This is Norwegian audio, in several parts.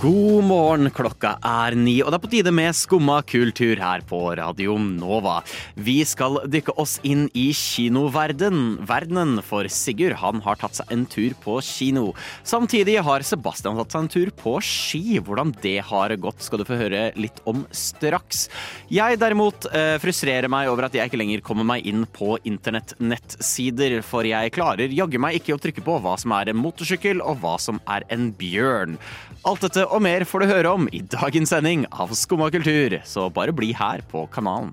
God morgen, klokka er ni, og det er på tide med Skumma kultur her på Radio Nova. Vi skal dykke oss inn i kinoverdenen, for Sigurd. Han har tatt seg en tur på kino. Samtidig har Sebastian tatt seg en tur på ski. Hvordan det har gått, skal du få høre litt om straks. Jeg derimot eh, frustrerer meg over at jeg ikke lenger kommer meg inn på internett-nettsider, for jeg klarer jaggu meg ikke å trykke på hva som er en motorsykkel, og hva som er en bjørn. Alt dette og mer får du høre om i dagens sending av Skumma kultur, så bare bli her på kanalen.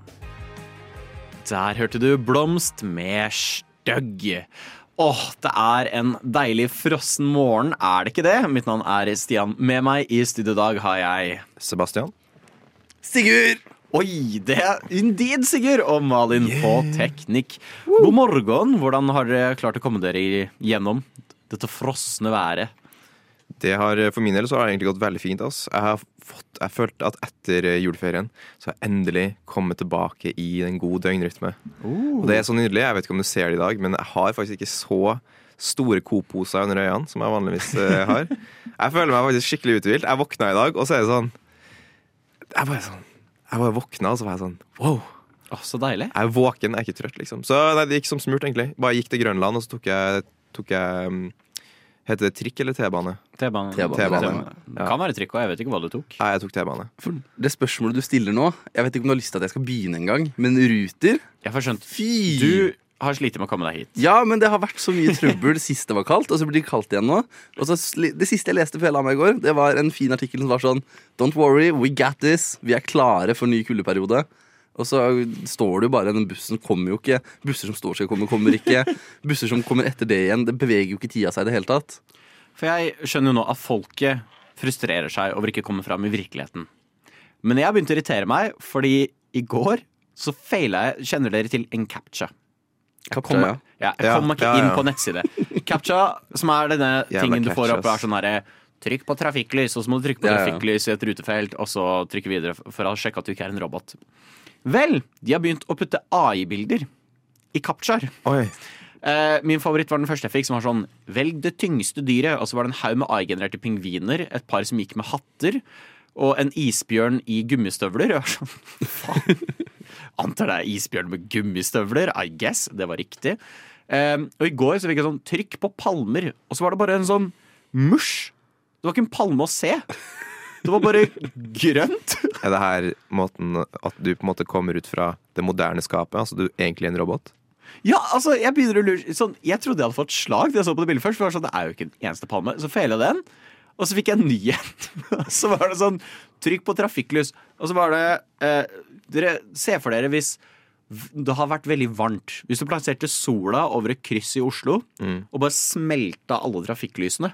Der hørte du Blomst med Støgg. Åh, det er en deilig frossen morgen, er det ikke det? Mitt navn er Stian. Med meg i studio i dag har jeg Sebastian. Sigurd! Oi, det er indeed Sigurd og Malin på teknikk. God morgen. Hvordan har dere klart å komme dere gjennom dette frosne været? Det har, For min del så har det egentlig gått veldig fint. ass. Jeg har fått, jeg følte at etter juleferien så har jeg endelig kommet tilbake i en god døgnrytme. Og Det er så nydelig. Jeg vet ikke om du ser det i dag, men jeg har faktisk ikke så store Coop-poser under øynene som jeg vanligvis eh, har. Jeg føler meg faktisk skikkelig uthvilt. Jeg våkna i dag, og så er det sånn Jeg bare sånn Jeg bare våkna, og så var jeg sånn wow. Oh, så deilig. Jeg er våken, jeg er ikke trøtt, liksom. Så nei, det gikk som smurt, egentlig. Bare gikk til Grønland, og så tok jeg, tok jeg um, Heter det trikk eller T-bane? T-bane. T-bane. Kan være trikk, og jeg vet ikke hva du tok. Nei, jeg tok T-bane. For det spørsmålet du stiller nå Jeg vet ikke om du har lyst til at jeg skal begynne en gang, men Ruter Jeg får skjønt. Fy! Du har slitt med å komme deg hit. Ja, men det har vært så mye trøbbel sist det var kaldt, og så blir det kaldt igjen nå. Og så Det siste jeg leste før jeg la meg i går, det var en fin artikkel som var sånn Don't worry, we got this. Vi er klare for ny kuldeperiode. Og så står det jo bare Den bussen kommer jo ikke. Busser som står skal komme, kommer ikke. Busser som kommer etter det igjen. Det beveger jo ikke tida seg i det hele tatt. For jeg skjønner jo nå at folket frustrerer seg over ikke å komme fram i virkeligheten. Men jeg har begynt å irritere meg, fordi i går så feila jeg Kjenner dere til en captcha? Jeg kom, ja. ja, jeg Ja, kom ikke ja, ja. inn på nettside. Captcha, som er denne Jævla tingen du får opp, er sånn herre Trykk på trafikklys, og så må du trykke på Ja, ja. trafikklys i et rutefelt, og så trykke videre for å sjekke at du ikke er en robot. Vel, de har begynt å putte AI-bilder i captchaer. Eh, min favoritt var den første jeg fikk, som var sånn Velg det tyngste dyret. Og så var det en haug med AI-genererte pingviner, et par som gikk med hatter, og en isbjørn i gummistøvler. Jeg var sånn, faen. Antar det er isbjørn med gummistøvler. I guess. Det var riktig. Eh, og i går så fikk jeg sånn trykk på palmer, og så var det bare en sånn musj. Det var ikke en palme å se. Det var bare grønt. Er det her måten at du på en måte kommer ut fra det moderne skapet? Altså du er egentlig en robot? Ja, altså, jeg begynner å lure sånn, Jeg trodde jeg hadde fått slag da jeg så på det bildet først. For det, sånn, det er jo ikke en eneste palme. Så feila den, og så fikk jeg en ny en. så var det sånn Trykk på trafikklys. Og så var det eh, Dere ser for dere hvis det har vært veldig varmt. Hvis du plasserte sola over et kryss i Oslo og bare smelta alle trafikklysene.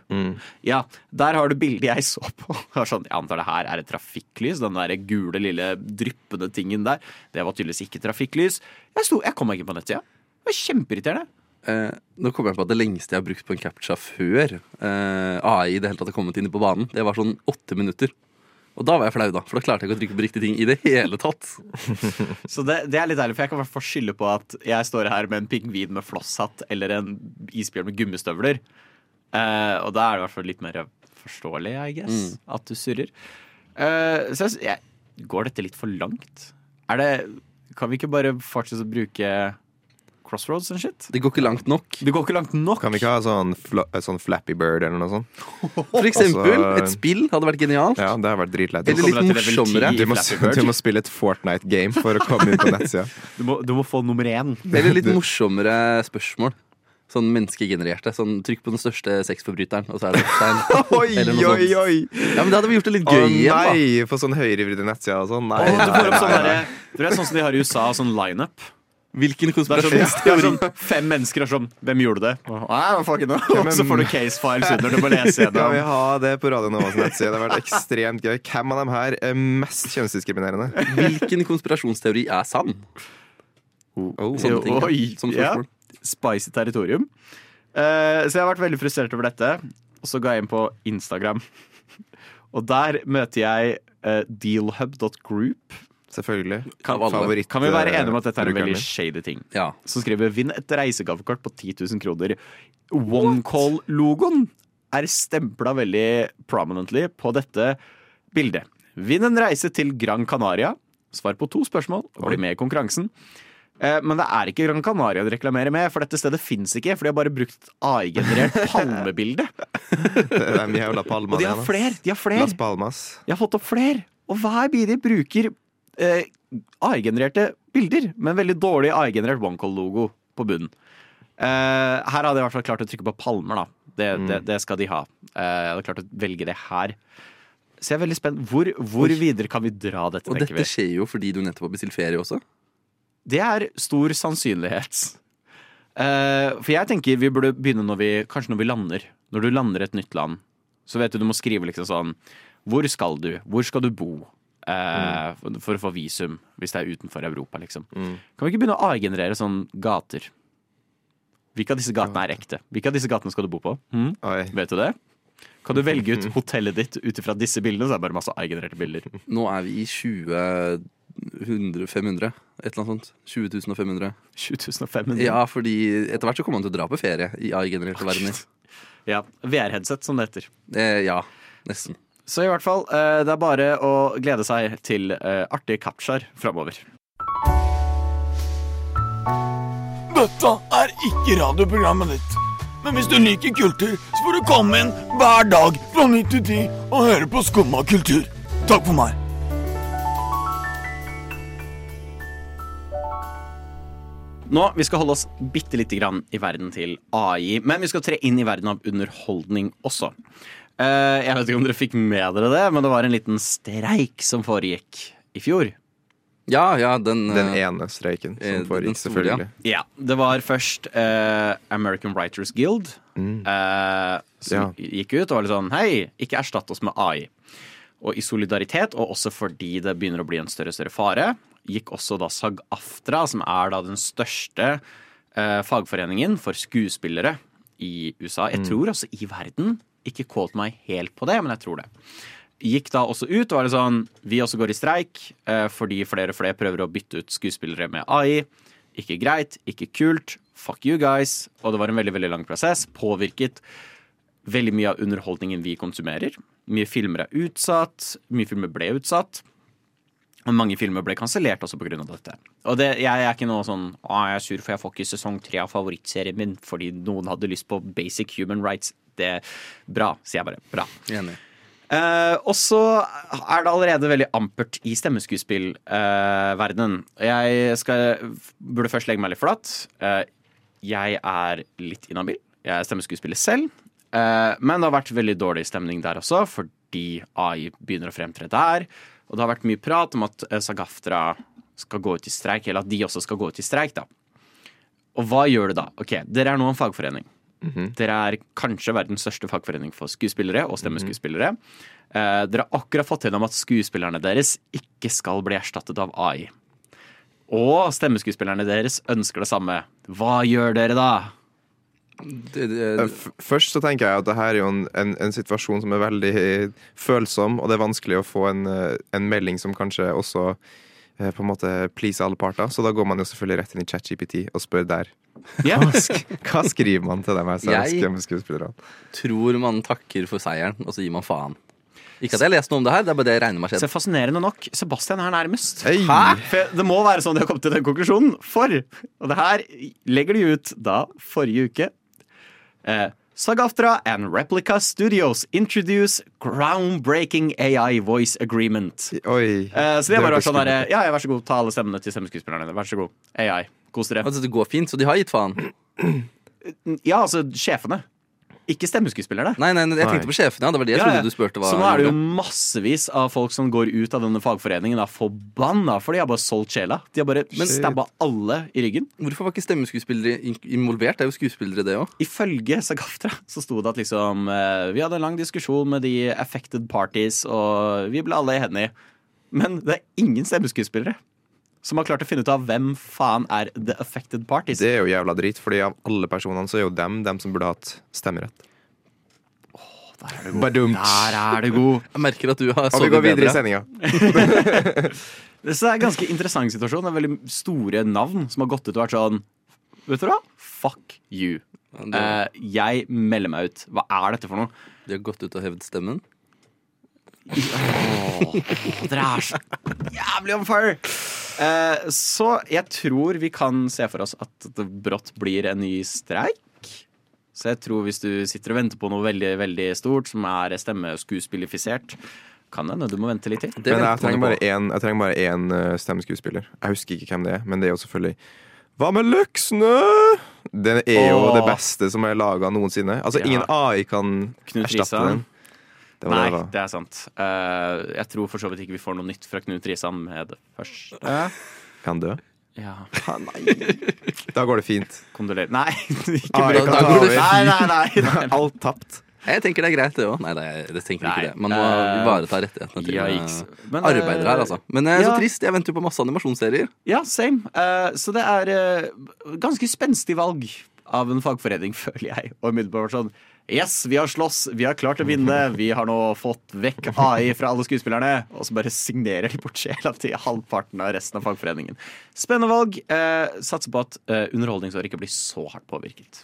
Ja, der har du bildet jeg så på. Sånn, jeg antar det her er et trafikklys. Den der gule, lille dryppende tingen der. Det var tydeligvis ikke trafikklys. Jeg, sto, jeg kom meg ikke på nettsida. Det var kjempeirriterende. Eh, nå kommer jeg på at Det lengste jeg har brukt på en captcha før eh, AI i det hele tatt har kommet inn på banen, det var sånn åtte minutter. Og da var jeg flau, da, for da klarte jeg ikke å trykke på riktige ting i det hele tatt. Så det, det er litt ærlig, for jeg kan i hvert fall skylde på at jeg står her med en pingvin med flosshatt eller en isbjørn med gummistøvler. Eh, og da er det i hvert fall litt mer forståelig, I guess, at du surrer. Eh, så jeg, går dette litt for langt? Er det Kan vi ikke bare fortsette å bruke crossroads and shit? Det går ikke langt nok. Det går ikke langt nok. Kan vi ikke ha sånn, fla, sånn Flappy Bird eller noe sånt? For eksempel, Altså- et spill hadde vært genialt. Ja, det hadde vært dritlett. Eller litt morsommere. Du må, du må spille et Fortnite-game for å komme inn på nettsida. Du må, du må få nummer én. Eller litt morsommere spørsmål. Sånn menneskegenererte. Sånn Trykk på den største sexforbryteren, og så er det et. Oi, Eller noe oi, oi! Ja, men Det hadde vi gjort det litt gøy igjen, da. nei, på sånn høyrevridde nettsider og sånn. Nei, Og du får opp sånn der, Du vet sånn som de har i USA, sånn lineup. Hvilken sånn, konspirasjonsteori? er sånn fem mennesker er sånn Hvem gjorde det? No. Og så får du case files under du må lese Skal vi gjennom. ha det på Radio Novas nettside? Det har vært ekstremt gøy. Hvem av dem her er mest kjønnsdiskriminerende? Hvilken konspirasjonsteori er sann? Oh. Sånne ting. Oi, Som ja. Spicy territorium. Uh, så jeg har vært veldig frustrert over dette. Og så ga jeg inn på Instagram. Og der møter jeg uh, dealhub.group, Selvfølgelig. Kan. Favoritt, Kan vi være eh, enige om at dette er en veldig shady ting? Ja. Som skriver 'Vinn et reisegavekort på 10 000 kroner'. OneCall-logoen er stempla veldig prominently på dette bildet. Vinn en reise til Gran Canaria. Svar på to spørsmål og bli med i konkurransen. Eh, Men det er ikke Gran Canaria de reklamerer med, for dette stedet fins ikke. For de har bare brukt AI-generert palmebilde. Er Og de har flere! De har flere. Las Palmas. De har fått opp flere. Og hver de bruker eh, AI-genererte bilder med en veldig dårlig AI-generert OneCall-logo på bunnen. Eh, her hadde jeg i hvert fall klart å trykke på palmer, da. Det, det, det skal de ha. Eh, jeg hadde klart å velge det her. Så jeg er veldig spent. Hvor, hvor videre kan vi dra dette, Og dette skjer jo fordi du nettopp har bestilt ferie også. Det er stor sannsynlighet. Uh, for jeg tenker vi burde begynne når vi Kanskje når vi lander. Når du lander et nytt land, så vet du du må skrive liksom sånn Hvor skal du? Hvor skal du bo? Eh, for, for å få visum, hvis det er utenfor Europa, liksom. Kan vi ikke begynne å AI-generere sånn gater? Hvilke av disse gatene er ekte? Hvilke av disse gatene skal du bo på? Hm? Vet du det? Kan du velge ut hotellet ditt ut ifra disse bildene? Så er det bare masse AI-genererte bilder. Nå er vi i 20 100, 500. Et eller annet sånt. 20 500. 7500. Ja, fordi etter hvert så kommer man til å dra på ferie i AI-genererte verdener. ja VR-headset, som det heter. Eh, ja, nesten. Så i hvert fall, eh, det er bare å glede seg til artige artig kapsjar framover. Dette er ikke radioprogrammet ditt. Men hvis du liker kultur, så får du komme inn hver dag fra 9 til 10 og høre på Skumma kultur. Takk for meg. Nå, Vi skal holde oss bitte lite grann i verden til AI, men vi skal tre inn i verden av underholdning også. Eh, jeg vet ikke om dere fikk med dere det, men det var en liten streik som foregikk i fjor. Ja, ja, den, Den eh, ene streiken eh, som foregikk, selvfølgelig. Ja, Det var først uh, American Writers Guild eh, som Ja. gikk ut og var litt sånn Hei, ikke erstatt oss med AI. Og i solidaritet, og også fordi det begynner å bli en større og større fare, gikk også da SAG-AFTRA, som er da den største uh, fagforeningen for skuespillere i USA. Jeg tror også i verden. Ikke quote meg helt på det, men jeg tror det. Gikk da også ut og var det sånn Vi også går i streik eh, fordi flere og flere prøver å bytte ut skuespillere med AI. Ikke greit, ikke kult. Fuck you guys. Og det var en veldig veldig lang prosess. Påvirket veldig mye av underholdningen vi konsumerer. Mye filmer er utsatt. Mye filmer ble utsatt. Og mange filmer ble kansellert også pga. dette. Og det, jeg er ikke noe sånn Å, jeg er sur for jeg får ikke sesong tre av favorittserien min fordi noen hadde lyst på basic human rights. Det er bra, sier jeg bare. Bra. Enig. Uh, og så er det allerede veldig ampert i stemmeskuespillverdenen. jeg skal, burde først legge meg litt flat. Uh, jeg er litt inhabil. Jeg er stemmeskuespiller selv. Eh, men det har vært veldig dårlig stemning der også, fordi AI begynner å fremtre der. Og det har vært mye prat om at eh, Sagaftra skal gå ut i streik, eller at de også skal gå ut i streik, da. Og hva gjør du da? Ok, Dere er nå en fagforening. Dere er kanskje verdens største fagforening for skuespillere og stemmeskuespillere. Eh, dere har akkurat fått gjennom at skuespillerne deres ikke skal bli erstattet av AI. Og stemmeskuespillerne deres ønsker det samme. Hva gjør dere da? Det, det, Eh, Først så tenker jeg at det her er jo en, en, en situasjon som er veldig eh, følsom, og det er vanskelig å få en, eh, en melding som kanskje også på en måte please alle parter. Så da går man jo selvfølgelig rett inn i ChatGPT og spør der. Yeah. Hva, sk hva skriver man til dem her Jeg- tror man takker for seieren, og så gir man faen. Ikke at jeg har lest noe om det her, det er bare det jeg regner med har Så fascinerende nok, Sebastian er nærmest. Det må være sånn de har kommet til den konklusjonen. For, og det her legger de ut da forrige uke. Eh, Sagaftra and Replica Studios introduce groundbreaking AI voice agreement. Oi. uh, så det, har bare sånn der, ja, ja, vær så god, ta alle stemmene til stemmeskuespillerne. Vær så god. AI. Kos dere. Altså, det går fint, så de har gitt faen. Ja, altså sjefene. Ikke stemmeskuespillerne. Nei, nei, nei jeg tenkte på sjefene. Ja. Det var det jeg Ja, ja. trodde du spurte Så nå er det jo massevis av folk som går ut av denne fagforeningen da, forbanna, for de har bare solgt sjela. De har bare stabba alle i ryggen. Hvorfor var ikke stemmeskuespillere involvert? Det er jo skuespillere, det òg. Ifølge Sagaftra så sto det at liksom eh, Vi hadde en lang diskusjon med de affected parties, og vi ble alle enige. Men det er ingen stemmeskuespillere som har klart å finne ut av hvem faen er the affected parties. Det er jo jævla drit, fordi av alle personene så er jo dem dem som burde hatt stemmerett. Der er du god. Der er du god. Jeg merker at du har Og vi går videre i sendinga. Det er en ganske interessant situasjon. Det er veldig store navn som har gått ut og vært sånn Vet du hva? Fuck you. Det- Eh, jeg melder meg ut. Hva er dette for noe? De har gått ut og hevet stemmen. Dere er så jævlig on fire! Eh, så jeg tror vi kan se for oss at det brått blir en ny streik. Så jeg tror hvis du sitter og venter på noe veldig veldig stort som er stemmeskuespillifisert, kan hende du må vente litt til. Det Men jeg trenger bare en én, jeg trenger bare én eh, stemmeskuespiller. Jeg husker ikke hvem det er, men det er jo selvfølgelig Hva med Løksnø? Det er jo Åh. det beste som er laga noensinne. Altså, Ja. ingen AI kan Knut erstatte Risa. den. Det Nei, det det er sant. Uh, jeg tror for så vidt ikke vi får noe nytt fra Knut Risan med det første. Kan dø. Ja, Da går det fint. kondolerer. Nei, ikke Ah, bruk Da av det. fint. Nei, nei, nei. nei. Alt tapt. Jeg tenker det er greit, det òg. Nei, det det tenker Nei, ikke det. Man må ivareta uh, rettighetene til Yikes. eh, Men, eh, arbeidere her, altså. Men eh, så ja. trist. Jeg venter jo på masse animasjonsserier. Ja, same. Uh, så det er eh, ganske spenstig valg av en fagforening, føler jeg. Og umiddelbart sånn Yes, vi har slåss, vi har klart å vinne, vi har nå fått vekk AI fra alle skuespillerne. Og så bare signerer de bort sjela til halvparten av resten av fagforeningen. Spennende valg. Eh, satser på at eh, underholdningsåret ikke blir så hardt påvirket.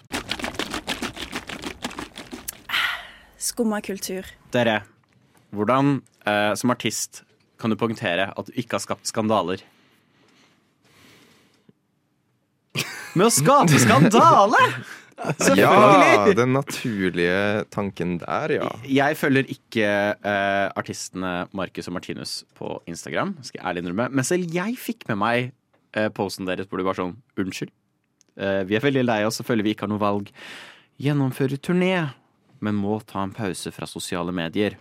Skumma kultur. Dere, hvordan eh, som artist kan du poengtere at du ikke har skapt skandaler? Med å skape skandale! Ja, den naturlige tanken der, ja. Jeg følger ikke eh, artistene Marcus og Martinus på Instagram, skal jeg ærlig innrømme. Men selv jeg fikk med meg eh, posten deres hvor det var sånn Unnskyld. Eh, vi er veldig lei oss føler vi ikke har noe valg. Gjennomfører turné, men må ta en pause fra sosiale medier.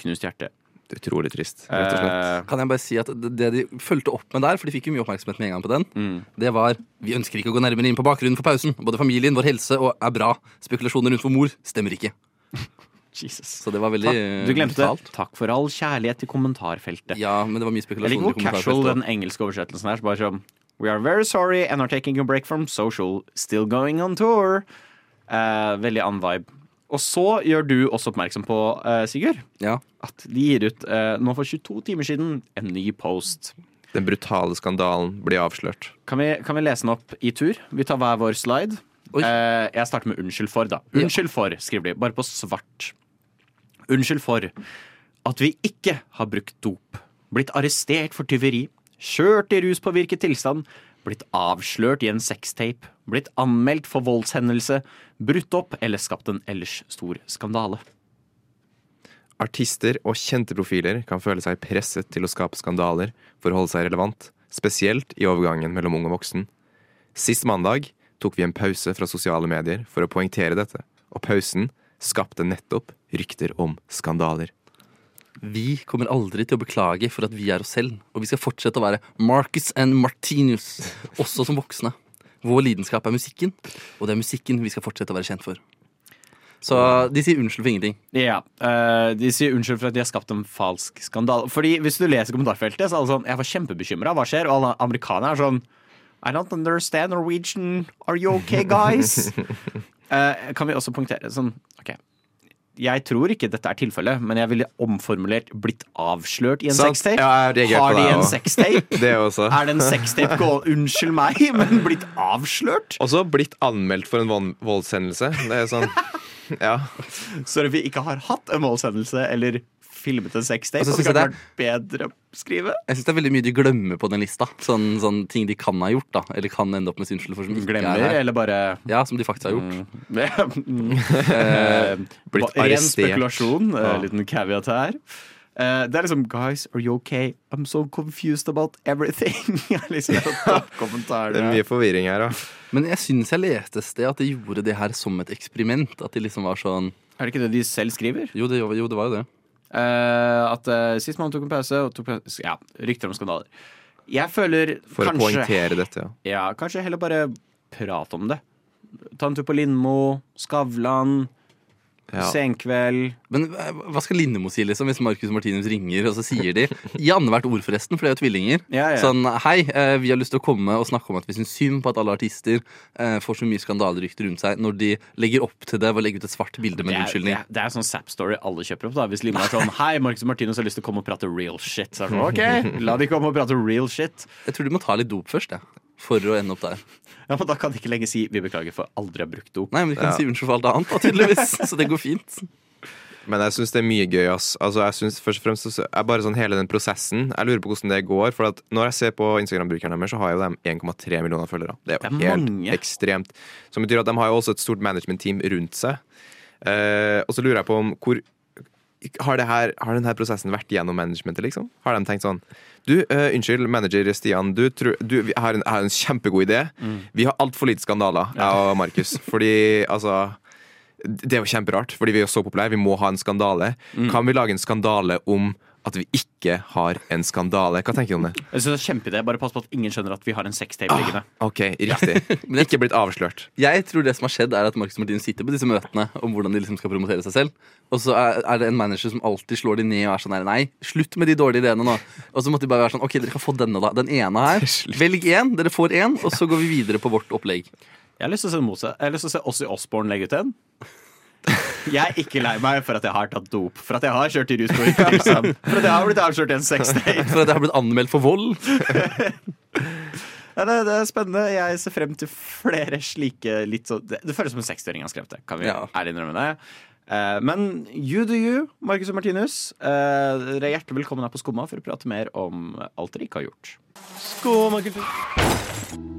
Knust hjerte. Det er utrolig trist, rett og slett. Eh, Kan jeg bare si at det de fulgte opp med der, for de fikk jo mye oppmerksomhet med en gang på den, mm. det var Vi ønsker ikke å gå nærmere inn på bakgrunnen for pausen. Både familien, vår helse og er bra. Spekulasjoner rundt vår mor stemmer ikke. Jesus. Så det var veldig Takk. Du glemte talt. Takk for all kjærlighet i kommentarfeltet. Ja, men det var mye Jeg spekulasjoner liker i hvor casual den engelske oversettelsen er. så Bare sånn We are very sorry and are taking a break from social. Still going on tour. Eh, veldig annen vibe. Og så gjør du også oppmerksom på, eh, Sigurd, Ja. at de gir ut eh, nå for 22 timer siden en ny post. Den brutale skandalen blir avslørt. Kan vi, kan vi lese den opp i tur? Vi tar hver vår slide. Oi. Eh, jeg starter med 'unnskyld for', da. Unnskyld for, skriver de. Bare på svart. Unnskyld for at vi ikke har brukt dop. Blitt arrestert for tyveri. Kjørt i ruspåvirket tilstand. Blitt avslørt i en sextape. Blitt anmeldt for voldshendelse. Brutt opp eller skapt en ellers stor skandale. Artister og kjente profiler kan føle seg presset til å skape skandaler for å holde seg relevant, spesielt i overgangen mellom ung og voksen. Sist mandag tok vi en pause fra sosiale medier for å poengtere dette, og pausen skapte nettopp rykter om skandaler. Vi kommer aldri til å beklage for at vi er oss selv, og vi skal fortsette å være Marcus and Martinus, også som voksne. Vår lidenskap er musikken, og det er musikken vi skal fortsette å være kjent for. Så de sier unnskyld for ingenting. Ja, uh, De sier unnskyld for at de har skapt en falsk skandale. Fordi Hvis du leser kommentarfeltet, så er alle sånn Jeg var kjempebekymra. Hva skjer? Og alle amerikanere er sånn I don't understand Norwegian. Are you okay, guys? uh, kan vi også punktere sånn OK. Jeg tror ikke dette er tilfellet, men jeg ville omformulert 'blitt avslørt' i en sextape. Ja, Har de en sextape? Det også. Er det en sextape gå Unnskyld meg, men blitt avslørt? Også blitt anmeldt for en vold- voldshendelse. Det er sånn Ja. Så vi ikke har hatt en voldshendelse eller filmet en sextape. Og så Og det kan vært bedre å skrive. Jeg syns det er veldig mye de glemmer på den lista. Sånn, sånn ting de kan ha gjort, da. Eller kan ende opp med sin skyld for som ikke Glemmer, er her. eller bare Ja, som de faktisk har gjort. Mm. Eh, Blitt ba- Ren arrestert. spekulasjon. eh, Ja. Liten caveat her. Uh, det er liksom Guys, are you okay? I'm so confused about everything. Liksom Det er mye forvirring her, da. Men jeg syns jeg leste et sted at de gjorde det her som et eksperiment. At de liksom var sånn Er det ikke det de selv skriver? Jo, det, jo, det var jo det. Eh, at uh, sist mann tok en pause, og tok pause Ja, rykter om skandaler. Jeg føler For å kanskje poengtere dette, ja. Ja, kanskje heller bare prate om det. Ta en tur på Lindmo, Skavlan. Ja. senkveld Men eh, hva skal Lindemo si liksom hvis Marcus Martinus ringer, og så sier de I annethvert ord, forresten, for det er jo tvillinger. Ja, ja. Sånn hei, eh, vi har lyst til å komme og snakke om at vi syns synd på at alle artister eh, får så mye skandalerykter rundt seg når de legger opp til det ved å legge ut et svart bilde med en unnskyldning. det, er, er sånn Zapp-story alle kjøper opp. da Hvis Limo er sånn Hei, Marcus Martinus har lyst til å komme og prate real shit. Så er det sånn, ok, la de komme og prate real shit. Jeg tror du må ta litt dop først, jeg. For å ende opp der. Ja, men Da kan de ikke lenger si 'vi beklager for aldri å ha brukt dop'. Nei, men de kan Ja. si unnskyld for alt annet, da, tydeligvis. Så det går fint. Men jeg syns det er mye gøy. ass Altså jeg synes først og fremst så er bare sånn Hele den prosessen Jeg lurer på hvordan det går. For at når jeg ser på Instagram-brukerne deres, så har jo de 1,3 millioner følgere. Det er jo Det er helt mange. ekstremt. Som betyr at de har jo også et stort management-team rundt seg. Eh, og så lurer jeg på om hvor har, det her, har denne prosessen vært gjennom managementet, liksom? Har de tenkt sånn Du, uh, unnskyld, manager Stian. Du, du vi har en, jeg har en kjempegod idé. Vi har altfor lite skandaler, jeg og Markus. Fordi altså det er jo kjemperart, fordi vi er jo så populære. Vi må ha en skandale. Kan vi lage en skandale om at vi ikke har en skandale? Hva tenker du om det? Jeg synes det er kjempeidé. Bare pass på at ingen skjønner at vi har en sextape liggende. Ok, riktig. Ikke blitt avslørt. Jeg tror det som har skjedd, er at Marcus Martinus sitter på disse møtene om hvordan de liksom skal promotere seg selv. Og så er, det en manager som alltid slår de ned og er sånn her Nei, slutt med de dårlige ideene nå. Og så måtte de bare være sånn Ok, dere kan få denne, da. Den ene her. Velg én. Dere får én, og så går vi videre på vårt opplegg. Jeg har lyst til å se Mose. Jeg har lyst til å se Ossie Osborne legge ut en. Jeg er ikke lei meg for at jeg har tatt dop, for at jeg har kjørt i ruspåvirket tilstand, for at jeg har blitt avslørt i en sextape. For at jeg har blitt anmeldt for vold. Ja, det, det er spennende. Jeg ser frem til flere slike litt så, det, det føles som en 60-åring har skrevet det. Kan vi Ja. ærlig innrømme det? Uh, men you do you, Marcus og Martinus. Uh, dere er hjertelig velkommen her på Skumma for å prate mer om alt dere ikke har gjort. Skumma.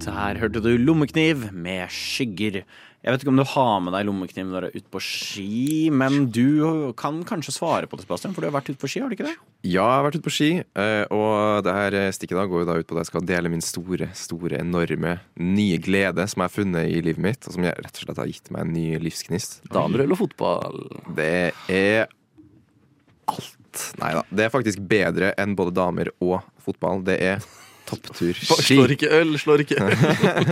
Der hørte du Lommekniv med skygger. Jeg vet ikke om du har med deg lommekniv når du er ute på ski, men du kan kanskje svare på det, Sebastian, for du har vært ute på ski, har du ikke det? Ja, jeg har vært ute på ski, eh, og det her stikket da går jo da ut på at jeg skal dele min store, store, enorme nye glede som jeg har funnet i livet mitt, og som jeg rett og slett har gitt meg en ny livsgnist. Damerøl og fotball? Det er alt. Nei da. Det er faktisk bedre enn både damer og fotball. Det er topptur ski. Slår ikke øl, slår ikke øl.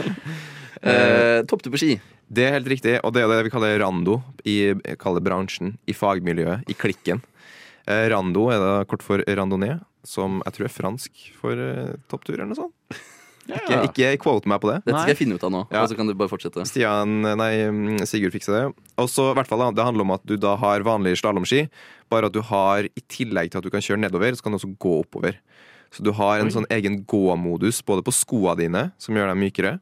eh, Topptur på ski. Det er helt riktig, og det er det vi kaller rando i kaller bransjen, i fagmiljøet, i klikken. Eh, rando er da kort for randonee, som jeg tror er fransk for eh, topptur eller noe sånt. Ikke, ikke quote meg på det. Dette skal jeg finne ut av nå. Ja. Og så kan du bare fortsette. Stian, nei, mm, Sigurd fikser det. Og så i hvert fall da, Det handler om at du da har vanlige slalåmski, bare at du har i tillegg til at du kan kjøre nedover, så kan du også gå oppover. Så du har en sånn egen gå-modus både på skoene dine, som gjør deg mykere,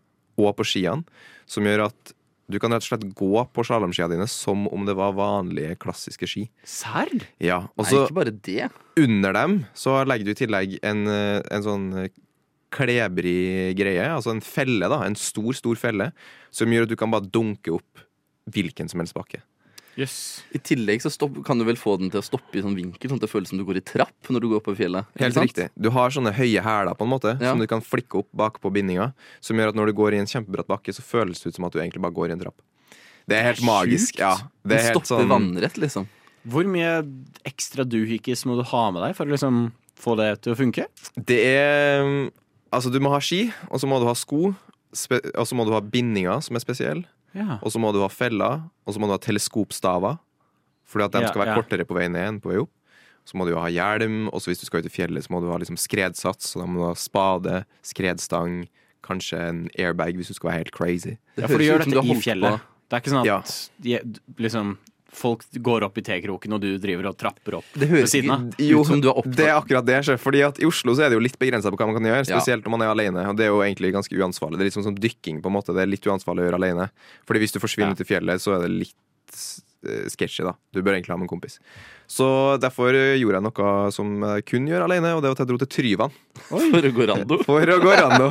og på skiene, som gjør at du kan rett og slett gå på slalåmskia dine som om det var vanlige, klassiske ski. Serr? Ja, Og så ikke bare det. under dem så legger du i tillegg en, eh, en sånn eh, klebrig greie, altså en felle, da, en stor, stor felle, som gjør at du kan bare dunke opp hvilken som helst bakke. Jøss. I tillegg så stopp, kan du vel få den til å stoppe i sånn vinkel, sånn at det føles som du går i trapp når du går på fjellet. Helt sant? riktig. Du har sånne høye hæler på en måte, Ja. som du kan flikke opp bakpå bindinga, som gjør at når du går i en kjempebratt bakke, så føles det ut som at du egentlig bare går i en trapp. Det er helt Det er magisk. sjukt. Ja, det er helt stopper sånn vannrett, liksom. Hvor mye ekstra doohikis må du ha med deg for å liksom få det til å funke? Det er Altså, du må ha ski, og så må du ha sko, og så må du ha bindinger som er spesielle. Ja. Og så må du ha feller, og så må du ha teleskopstaver. Fordi at de Ja, skal være ja. kortere på vei ned enn på vei opp. Så må du jo ha hjelm, og så hvis du skal ut i fjellet, så må du ha liksom skredsats. Så da må du ha spade, skredstang, kanskje en airbag hvis du skal være helt crazy. Det Ja, for du gjør dette i fjellet. på- Det er ikke sånn at ja. liksom, folk går opp i T-kroken, og du driver og trapper opp Det ved høres siden av. som har det er akkurat det. sjef. Fordi at I Oslo så er det jo litt begrensa på hva man kan gjøre, Ja. spesielt når man er alene. Og det er jo egentlig ganske uansvarlig. Det er litt sånn som dykking, på en måte. Det er litt uansvarlig å gjøre alene. Fordi hvis du forsvinner Ja. ut i fjellet, så er det litt sketchy, da. Du bør egentlig ha med en kompis. Så derfor eh, gjorde jeg noe som jeg kun gjør alene, og det var at jeg dro til Tryvann. for å gå rando. For å gå rando.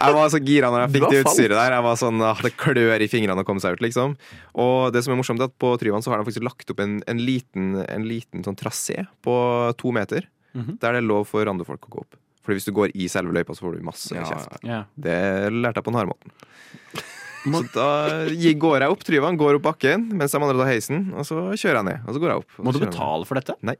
Jeg var så gira når jeg fikk det utstyret der. Jeg var sånn, ah, Det klør i fingrene å komme seg ut, liksom. Og det som er morsomt, er at på Tryvann så har de faktisk lagt opp en, en liten, en liten sånn trasé på to meter, Mhm. der det er lov for randofolk å gå opp. Fordi hvis du går i selve løypa, så får du masse Ja, kjeft. Ja. Det lærte jeg på den harde måten. Så da går jeg opp Tryvann, går opp bakken mens de andre tar heisen, og så kjører jeg ned. Og så går jeg opp. Må du betale for dette? Nei.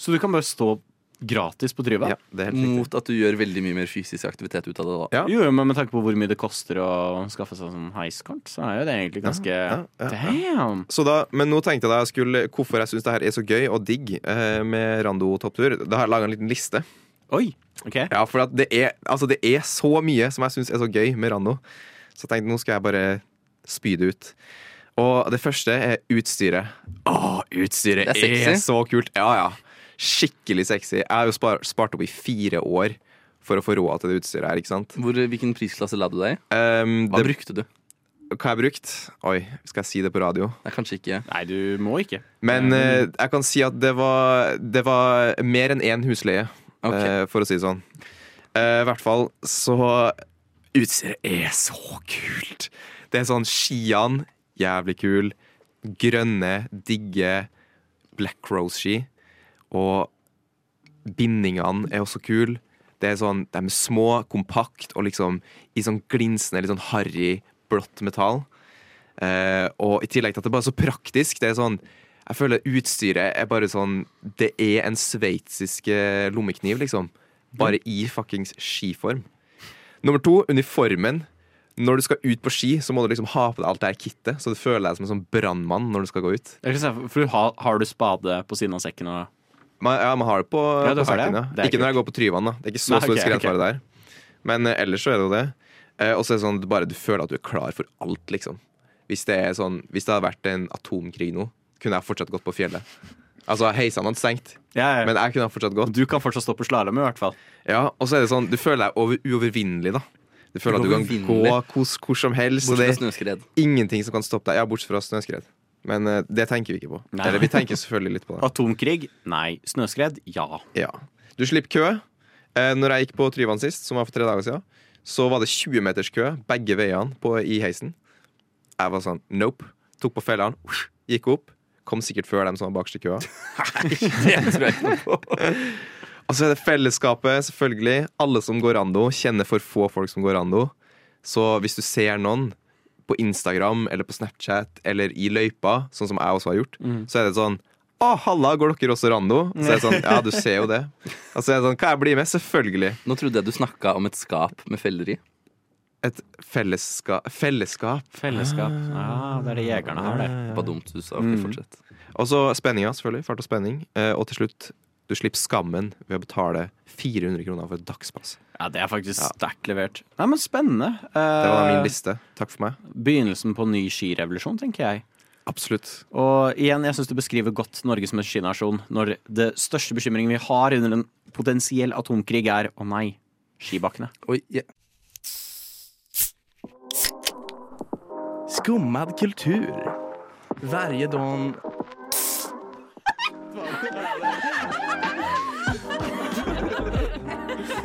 Så du kan bare stå gratis på Tryvann. Ja, det er helt. Mot at du gjør veldig mye mer fysisk aktivitet ut av det. da Ja. Jo, men med tanke på hvor mye det koster å skaffe seg sånn heiskort, så er jo det egentlig ganske ja, ja, ja. Damn! Så da, men nå tenkte jeg da jeg skulle, hvorfor jeg syns det her er så gøy og digg eh, med Rando topptur. Da har jeg laga en liten liste. Oi! OK. Ja, for at det, er, altså det er så mye som jeg syns er så gøy med Rando. Så jeg tenkte nå skal jeg bare spy det ut. Og det første er utstyret. Å, utstyret Det er er, så kult. Ja, ja. Skikkelig sexy. Jeg har jo spar, spart opp i fire år for å få råd til det utstyret her, ikke sant. Hvor, hvilken prisklasse la du deg i? Um, Hva det, brukte du? hva har jeg brukt? Oi, skal jeg si det på radio? Nei, kanskje ikke. Nei, du må ikke. Men uh, jeg kan si at det var, det var mer enn én husleie, okay. uh, for å si det sånn. Uh, I hvert fall så Utstyret er så kult! Det er sånn skiene, jævlig kul. Grønne, digge Black Rose-ski. Og bindingene er også kule. Det er sånn, De er små, kompakt og liksom i sånn glinsende, litt sånn harry blått metall. Eh, og i tillegg til at det bare er så praktisk. Det er sånn Jeg føler utstyret er bare sånn Det er en sveitsisk eh, lommekniv, liksom. Bare i fuckings skiform. Nummer to, uniformen. Når du skal ut på ski, så må du liksom ha på deg alt det her kittet, så du føler deg som en sånn brannmann når du skal gå ut. Jeg kan se, for har, har du spade på siden av sekken og Man, ja, man har det på, Ja, på sekken, det? ja. Ikke når jeg går på Tryvann, da. Det er ikke så Nei, stor ok, skredfare der. Men eh, ellers så er det jo det. Eh, og så er det sånn du bare du føler at du er klar for alt, liksom. Hvis det, sånn, hvis det hadde vært en atomkrig nå, kunne jeg fortsatt gått på fjellet. Altså, heisene hadde stengt, ja, ja. men jeg kunne fortsatt gått. Du kan fortsatt stå på slalåm, i hvert fall. Ja, Og så er det sånn, du føler deg over, uovervinnelig, da. Du føler at du kan gå hos hvor, hvor som helst, Bortsett fra snøskred. ingenting som kan stoppe deg. Ja, bortsett fra snøskred. Men uh, det tenker vi ikke på. Nei. Eller vi tenker selvfølgelig litt på det. Atomkrig? Nei. Snøskred? Ja. Ja. Du slipper kø. Eh, når jeg gikk på Tryvann sist, som var for tre dager siden, så var det 20 meters kø begge veiene på, i heisen. Jeg var sånn nope. Tok på fellene, gikk opp. Kom sikkert før dem som var bakerst i køa. Det tror jeg ikke noe på. Og så er det fellesskapet, selvfølgelig. Alle som går rando, kjenner for få folk som går rando. Så hvis du ser noen på Instagram eller på Snapchat eller i løypa, sånn som jeg også har gjort, så er det sånn Å, halla, går dere også rando? Så er det sånn, ja, du ser jo det. Og så er det sånn, kan jeg bli med? Selvfølgelig. Nå trodde jeg du snakka om et skap med feller i. Et felleska fellesskap. Fellesskap. Ja, det er det jegerne har, det. På dumt du sa. Ok, fortsett. Og så spenninga, selvfølgelig. Fart og spenning. Eh, og til slutt, du slipper skammen ved å betale 400 kroner for et dagspass. Ja, Det er faktisk sterkt levert. Nei, men Spennende. Det var Eh, min liste. Takk for meg. Begynnelsen på ny skirevolusjon, tenker jeg. Absolutt. Og igjen, jeg syns du beskriver godt Norge som en skinasjon når det største bekymringen vi har under en potensiell atomkrig, er å nei, skibakkene. Oi, ja. Skummad kultur. Varje dag...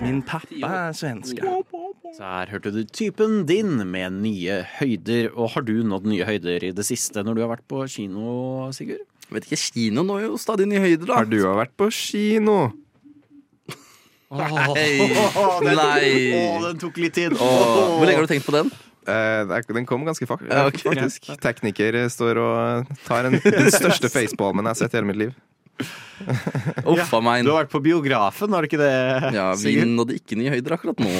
Min pappa er svenske. Så her hørte du typen din med nye høyder. Og har du nådd nye høyder i det siste når du har vært på kino, Sigurd? Jeg Vet ikke, Kino når jo stadig nye høyder, da. Har du vært på kino? Nei. Nei. den tok litt tid. Hvor lenge har du tenkt på den? Eh, den kom ganske fakt faktisk. Tekniker eh, står og tar en, den største facepalmen jeg har sett i hele mitt liv. Uffa meg. Du har vært på biografen, har du ikke det? Ja, vi nådde ikke nye høyder akkurat nå.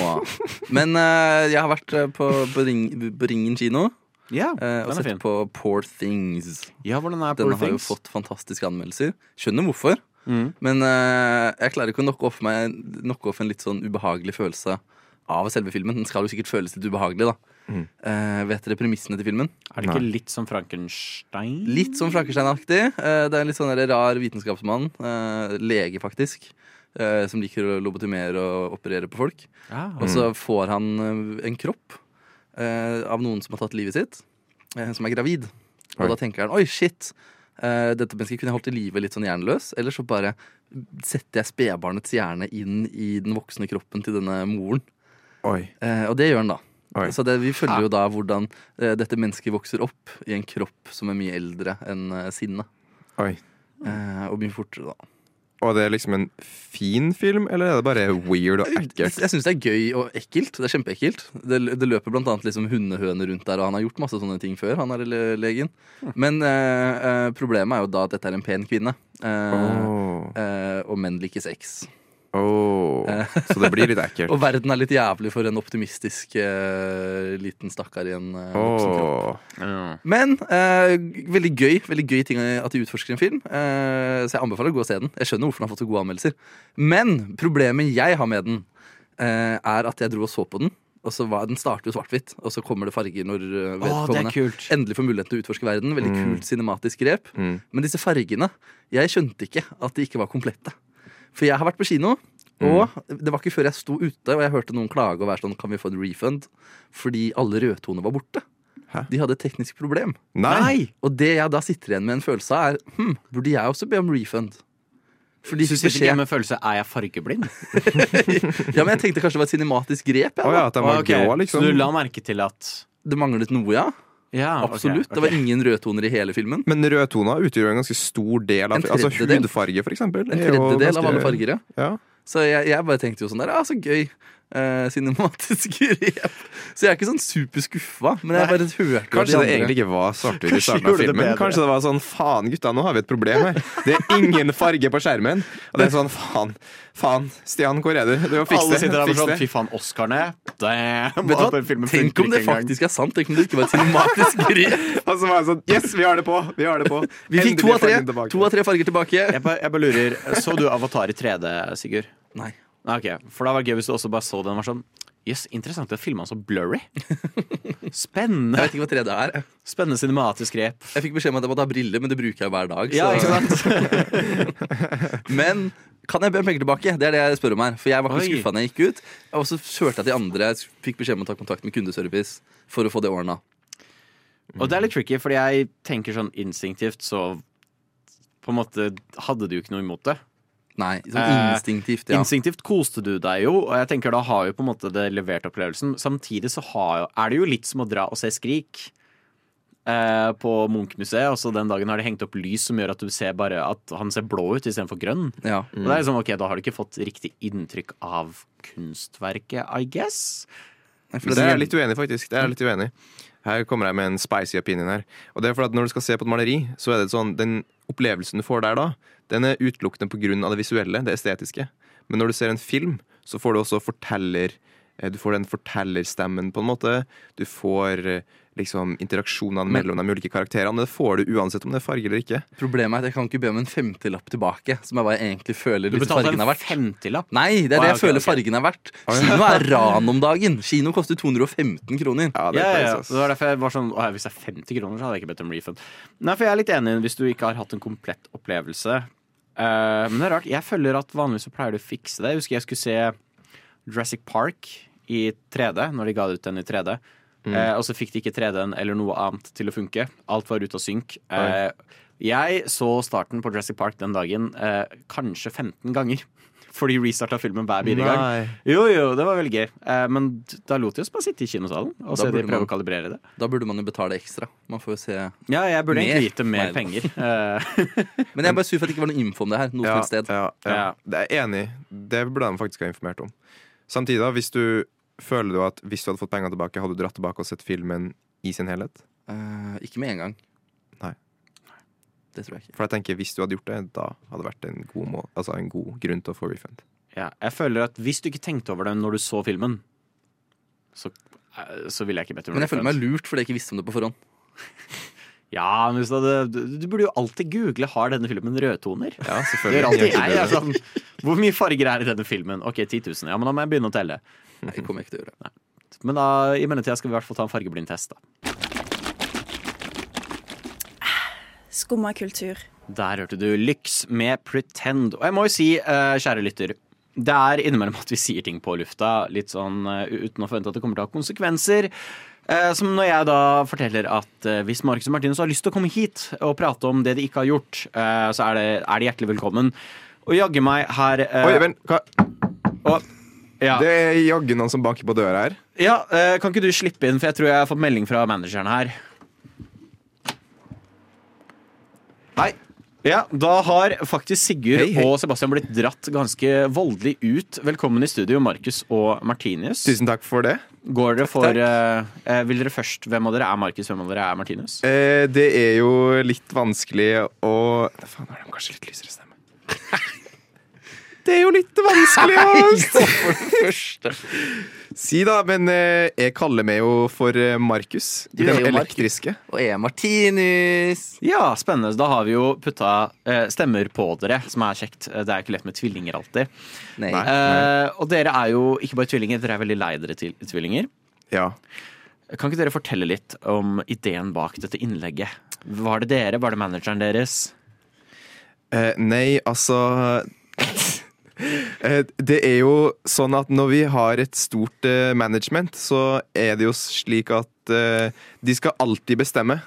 Men uh, jeg har vært på, på, ring, på Ringen kino Ja, uh, og sett fin. på Poor Things. Ja, hvordan er Den Poor har jo fått fantastiske anmeldelser. Skjønner hvorfor. Mm. Men uh, jeg klarer ikke å knocke off, meg, knocke off en litt sånn ubehagelig følelse av selve filmen. Den skal jo sikkert føles litt ubehagelig, da. Mm. Eh, vet dere premissene til filmen? Er det ikke litt som Frankenstein? Litt som Frankenstein-aktig. Uh, det er en litt sånn rar vitenskapsmann. Uh, lege, faktisk. eh, som liker å lobotimere og operere på folk. Ah. Og så får han en kropp eh, av noen som har tatt livet sitt, eh, som er gravid. Og Oi. da tenker han oi, shit, eh, dette mennesket kunne jeg holdt i live litt sånn jernløs. Eller så bare setter jeg spedbarnets hjerne inn i den voksne kroppen til denne moren. Oi. Eh, og det gjør han da. Oi. Så det, vi følger jo da hvordan eh, dette mennesket vokser opp i en kropp som er mye eldre enn eh, sinnet. Oi. Eh, og mye fortere, da. Og det er liksom en fin film, eller er det bare weird og Jeg, ekkelt? jeg syns det er gøy og ekkelt. Det er kjempeekkelt. Det, det løper blant annet liksom hundehøner rundt der, og han har gjort masse sånne ting før. Han er le legen. Men eh, eh, problemet er jo da at dette er en pen kvinne. Eh, Åh. eh, og menn liker sex. Åh, så det blir litt ekkelt. Og verden er litt jævlig for en optimistisk uh, liten stakkar i en uh, voksen kropp. Åh. Ja. Men uh, veldig gøy veldig gøy ting at de utforsker en film. uh, så jeg anbefaler å gå og se den. Jeg skjønner hvorfor den har fått så gode anmeldelser. Men problemet jeg har med den, eh, er at jeg dro og så på den. Og så var, Den starter jo svart-hvitt, og så kommer det farger når vedkommende oh, endelig får muligheten til å utforske verden. Veldig kult cinematisk grep. Mm. Men disse fargene Jeg skjønte ikke at de ikke var komplette. For jeg har vært på kino, og det var ikke før jeg sto ute og jeg hørte noen klage og være sånn Kan vi få en refund? Fordi alle rødtoner var borte. Hæ? De hadde et teknisk problem. Nei! Og det jeg da sitter igjen med en følelse av, er hm, burde jeg også be om refund? Fordi Du ikke med følelse er jeg fargeblind? ja, men jeg tenkte kanskje det var et cinematisk grep. Ja, Å da. ja, at de var okay. grå, liksom. Så du la merke til at Det manglet noe, ja. Ja, Absolutt. Absolutt. okay. Det var ingen rødtoner i hele filmen. Men rødtoner utgjør en ganske stor del av Altså hudfarge, for eksempel. En tredjedel ganske, av alle farger. ja. Ja. Så jeg, jeg bare tenkte jo sånn der, ja, så gøy. Eh, cinematiske grep. Så jeg er ikke sånn superskuffa, men jeg bare hørte Kanskje det egentlig ikke var svart-hvitt i starten av filmen. det Kanskje det var sånn faen, gutta, nå har vi et problem her. Det er ingen farge på skjermen. Og det er sånn faen, faen, Stian, hvor er du? Du må fikse Alle sitter der og sånn. Fy faen, Oscarene. Damn, Vet du hva? Tenk om det faktisk er sant. Tenk om det ikke var et cinematisk grep. Og så var det sånn Yes, vi har det på! Vi har det på. Vi fikk to av tre, to av tre farger tilbake. Jeg bare, jeg bare lurer, Så du Avatar i 3D, Sigurd? Nei. Ok, For da var det gøy hvis du også bare så den og var sånn Jøss, interessant at filma så blurry. Jeg Spennende. vet ikke hva tredje er. Spennende cinematisk grep. Jeg fikk beskjed om at jeg måtte ha briller, men det bruker jeg hver dag. Ja, ikke sant? Men kan jeg be om penger tilbake? Det er det jeg spør om her. For jeg var ikke skuffa da jeg gikk ut. Og så hørte jeg at de andre fikk beskjed om å ta kontakt med kundeservice for å få det ordna. Og det er litt tricky, fordi jeg tenker sånn instinktivt så På en måte hadde du ikke noe imot det. Nei, sånn Eh, instinktivt, ja. Instinktivt koste du deg jo, og jeg tenker da har jo på en måte det levert opplevelsen. Samtidig så har jo, er det jo litt som å dra og se Skrik eh, på Munch-museet. Og så den dagen har de hengt opp lys som gjør at du ser bare at han ser blå ut istedenfor grønn. ja. Og det er liksom, ok, Da har du ikke fått riktig inntrykk av kunstverket, I guess. Nei, for Det det er er jeg litt uenig, faktisk. Det er jeg litt uenig. Her kommer jeg med en spicy opinion her. Og det er for at Når du skal se på et maleri, så er det sånn den opplevelsen du får der da, den er utelukkende av det visuelle, det estetiske. Men når du ser en film, så får du også forteller eh, Du får den fortellerstemmen, på en måte. Du får eh, liksom interaksjonene mellom de ulike karakterene. Det får du uansett om det er farge eller ikke. Problemet er at jeg kan ikke be om en femtilapp tilbake, som er hva jeg egentlig føler Du disse betalte fargene en er verdt. femtilapp. Nei, det er det jeg føler ok. fargene er verdt. Kino er ran om dagen. Kino koster 215 kroner. Ja, det Ja, er ja. Det var derfor jeg var sånn Hvis det er 50 kroner, så hadde jeg ikke bedt om refund. Nei, for jeg er litt enig hvis du ikke har hatt en komplett opplevelse. Eh, men det er rart. Jeg føler at vanligvis så pleier du å fikse det. Jeg husker jeg skulle se Jurassic Park i 3D, når de ga ut den i 3D. Eh, og så fikk de ikke 3D-en eller noe annet til å funke. Alt var ute av synk. Uh, jeg så starten på Jurassic Park den dagen kanskje 15 ganger. For de restarta filmen hver bidige gang. Jo, jo, det var veldig gøy. Eh, men da lot de oss bare sitte i kinosalen og se de prøve man- å kalibrere det. Da burde man jo betale ekstra. Man får jo se Ja, jeg burde Mer? egentlig gitt dem mer penger. Eh, Men jeg er bare sur for at det ikke var noe info om det her. Noe Ja, sted. ja, ja. Ja. Det er enig. Det burde de faktisk ha informert om. Samtidig, da, hvis du føler du at hvis du hadde fått penger tilbake, hadde du dratt tilbake og sett filmen i sin helhet? Uh, ikke med en gang. Det tror jeg ikke. For jeg tenker hvis du hadde gjort det, da hadde det vært en god, må altså en god grunn til å få refund. ja, jeg føler at hvis du ikke tenkte over det når du så filmen, så, eh, så ville jeg ikke bedt om Men jeg føler meg lurt fordi jeg ikke visste om det på forhånd. Ja, men hvis du, hadde, du, du burde jo alltid google har denne filmen rødtoner. Ja, Det selvfølgelig. jeg. det. er sånn, hvor mye farger er i denne filmen? Ok, 10 000. Ja, men da må jeg begynne å telle. Nei, jeg kommer ikke til å gjøre. det Men da, i mellomtida skal vi i hvert fall ta en fargeblindtest. da. Skumma kultur. Der hørte du Lyx med Pretend. Og jeg må jo si, eh, kjære lytter, det er innimellom at vi sier ting på lufta litt sånn eh, uten å forvente at det kommer til å ha konsekvenser. Eh, som når jeg da forteller at hvis Marcus og Martinus har lyst til å komme hit og prate om det de ikke har gjort, eh, så er, det, er de hjertelig velkommen. Og jaggu meg her Oi, vent, hva? og, ja. Det er jaggu noen som banker på døra her. ja, eh, kan ikke du slippe inn, for jeg tror jeg har fått melding fra manageren her. Hei. Ja, Da har faktisk Sigurd Hei, hei. og Sebastian blitt dratt ganske voldelig ut. Velkommen i studio, Markus og Martinius. Tusen takk for det. Går dere for eh, Vil dere først Hvem av dere er Markus, hvem av dere er Martinus? Eh, det er jo litt vanskelig å Faen, Faen, har de kanskje litt lysere stemme? Det er jo litt vanskelig å For det første. si, da. Men eh, jeg kaller meg jo for eh, Markus. Du er Den jo Markus. elektriske. Og jeg er Martinus. Ja, spennende. Da har vi jo putta eh, stemmer på dere, som er kjekt. Eh, Det er ikke lett med tvillinger alltid. Nei. Nei. Eh, og dere er jo ikke bare tvillinger, dere er veldig lei dere til tvillinger. Ja. Kan ikke dere fortelle litt om ideen bak dette innlegget? Var det dere? Var det manageren deres? Eh, nei, altså Det er jo sånn at når vi har et stort eh, management, så er det jo slik at eh, de skal alltid bestemme.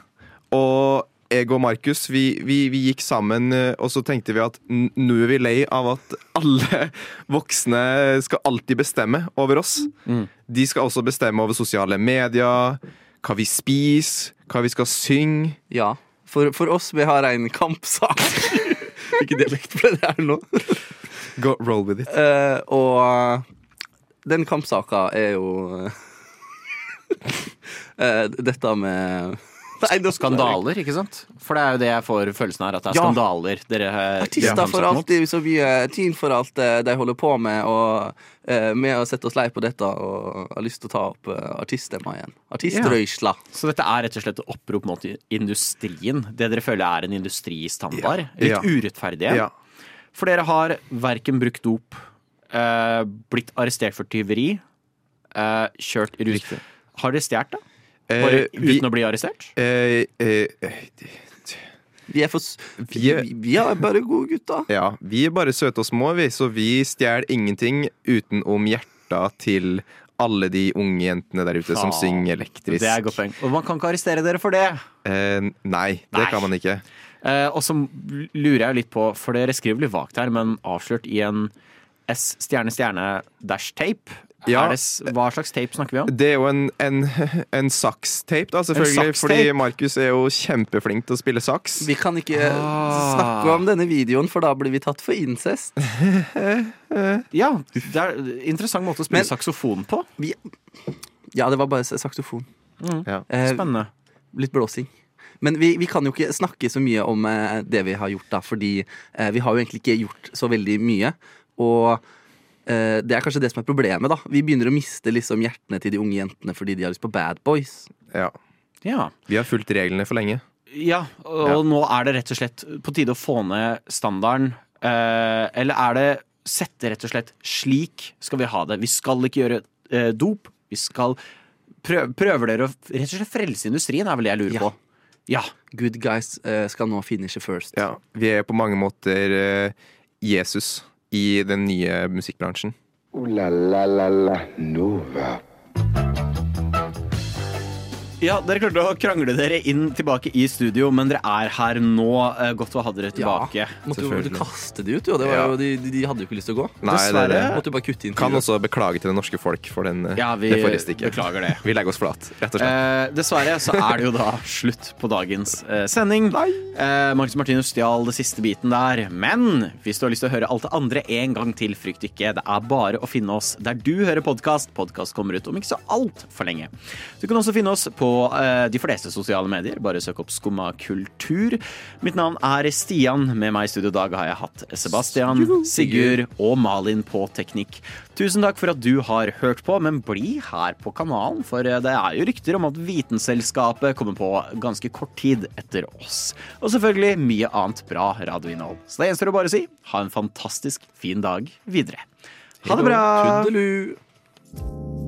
Og jeg og Markus, vi, vi, vi gikk sammen, eh, og så tenkte vi at nå er vi lei av at alle voksne skal alltid bestemme over oss. De skal også bestemme over sosiale medier, hva vi spiser, hva vi skal synge. Ja. For, for oss, vi har en kampsak. Hvilken dialekt ble det her nå? Go, roll with it. Uh, og eh, den kampsaka er jo uh, Dette med Nei, nå- Skandaler, ikke sant? For det er jo det jeg får følelsen av, at det er Ja. skandaler dere Artister for alt så mye tyn for alt de holder på med, og eh, med å sette oss lei på dette og har lyst til å ta opp uh, artiststemma igjen. Artistrøysla. Så dette er rett og slett et opprop mot industrien. Det dere føler er en industristandard. Ja. Litt Ja. urettferdige. Ja. For dere har verken brukt dop, eh, blitt arrestert for tyveri, eh, kjørt rus Riktig. Har dere stjålet, da? Eh, vi- uten å bli arrestert? Eh, eh, eh, Vi er for s- Vi er- vi, vi er bare gode gutter. ja, vi er bare søte og små, vi, så vi stjeler ingenting utenom hjerta til alle de unge jentene der ute som Faen. synger elektrisk. Det er godt poeng. Og man kan ikke arrestere dere for det. Eh, nei, det Nei. kan man ikke. Eh, og så lurer jeg litt på, for dere skriver litt vagt her, men avslørt i en S stjerne stjerne dash tape. Ja. Er det, hva slags tape snakker vi om? Det er jo en, en, en sakstape, da, selvfølgelig. Saks Fordi Markus er jo kjempeflink til å spille saks. Vi kan ikke Ah. snakke om denne videoen, for da blir vi tatt for incest. Ja, det er en interessant måte å spille Men- saksofon på. Vi, ja, det var bare saksofon. Ja. Eh, Spennende. litt blåsing. Men vi, vi kan jo ikke snakke så mye om eh, det vi har gjort, da, fordi eh, vi har jo egentlig ikke gjort så veldig mye. Og eh, det er kanskje det som er problemet, da. Vi begynner å miste liksom hjertene til de unge jentene fordi de har lyst på bad boys. Ja. Ja. Vi har fulgt reglene for lenge. ja, og Ja. nå er det rett og slett på tide å få ned standarden. Eh, eller er det sette rett og slett slik skal vi ha det? Vi skal ikke gjøre eh, dop. Vi skal prøve, Prøver dere å rett og slett frelse industrien, er vel det jeg lurer Ja. på. Ja. Good guys eh, skal nå finishe first. Ja. Vi er på mange måter eh, Jesus i den nye musikkbransjen. Uh, la la la la Nova. Ja, Dere klarte å krangle dere inn tilbake i studio, men dere er her nå. Eh, Godt å ha dere tilbake. Måtte jo kaste de ut, jo. Det var Ja. jo de, de, de hadde jo ikke lyst til å gå. Nei, det er det. Måtte jo bare kutte inn Kan også beklage til det norske folk for den, eh, Ja, vi det forrige stikket. beklager det. Vi legger oss flat, rett og slett. Eh, dessverre så er det jo da slutt på dagens eh, sending. Eh, Marcus Martinus stjal det siste biten der. Men hvis du har lyst til å høre alt det andre en gang til, frykt ikke. Det er bare å finne oss der du hører podkast. Podkast kommer ut om ikke så altfor lenge. Du kan også finne oss på eh, de fleste sosiale medier. Bare søk opp Skumma kultur. Mitt navn er Stian. Med meg i studio i dag har jeg hatt Sebastian, Sigurd og Malin på teknikk. Tusen takk for at du har hørt på, men bli her på kanalen, for eh, det er jo rykter om at Vitenselskapet kommer på ganske kort tid etter oss. Og selvfølgelig mye annet bra radioinnhold. Så det gjenstår å bare si ha en fantastisk fin dag videre. Ha det bra! Tudelu.